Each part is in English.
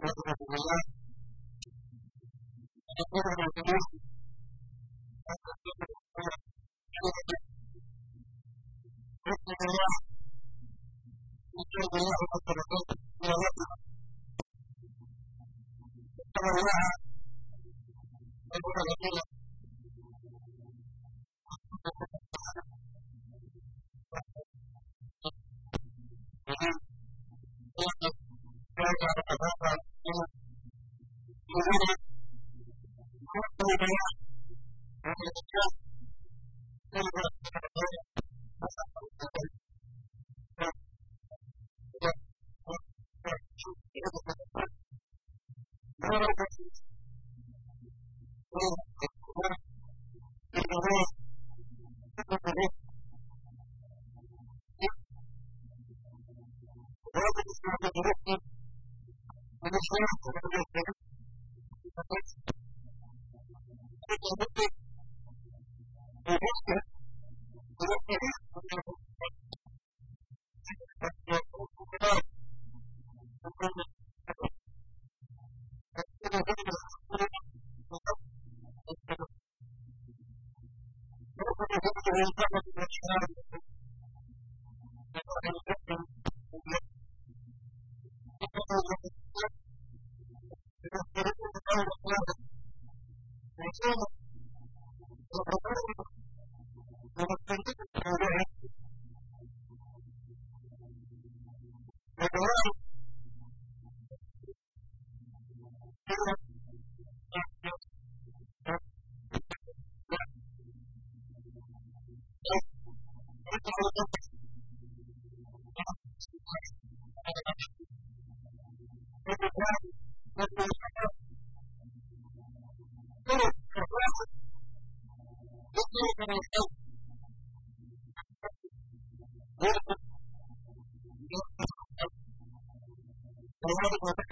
Gracias. Thank you. All Thank you.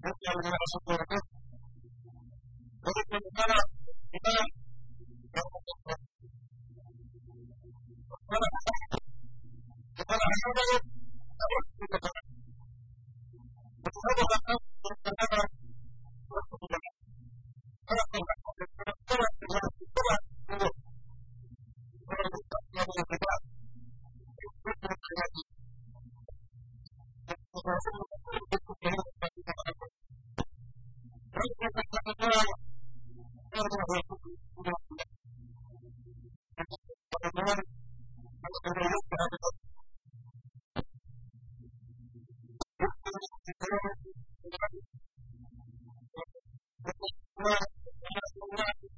Gracias.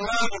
God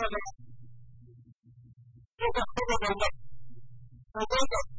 Thank you.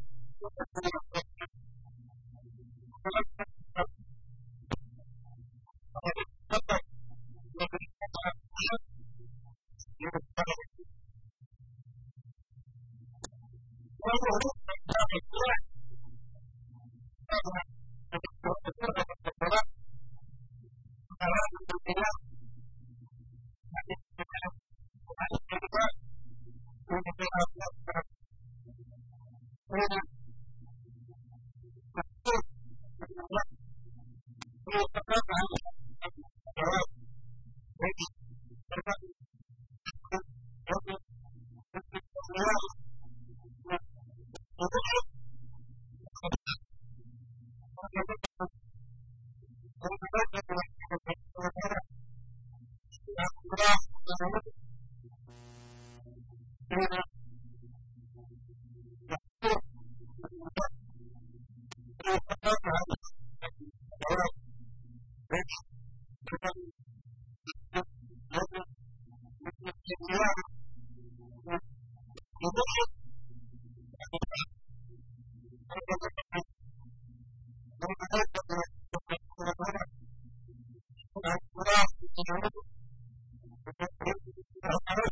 I don't know.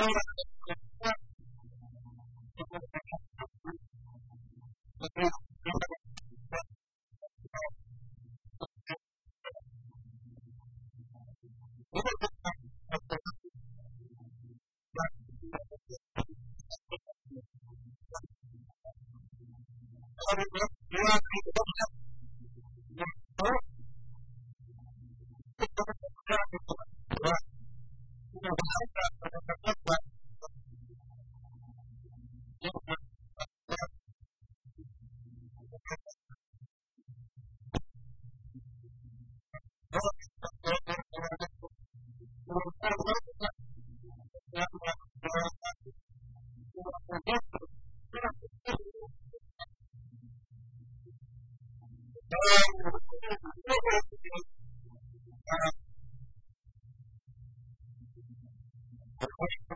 Thank you. The question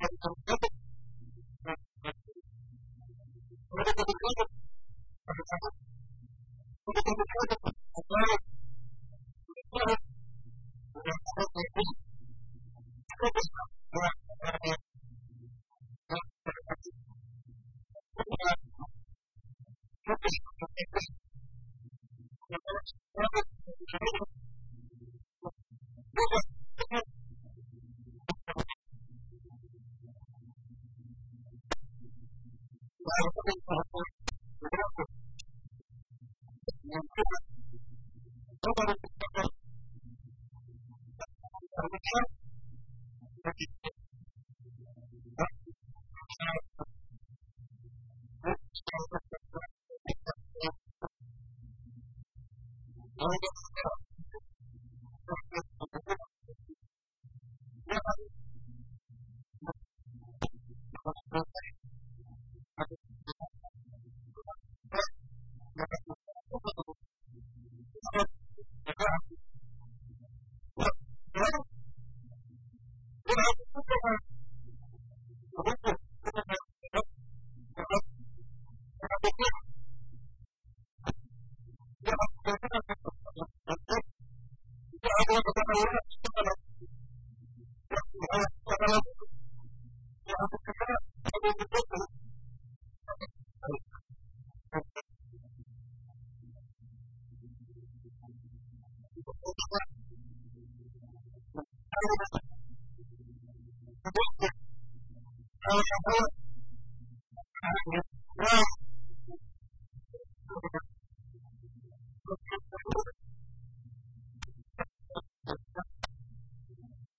Thank Thank you.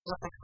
Thank you.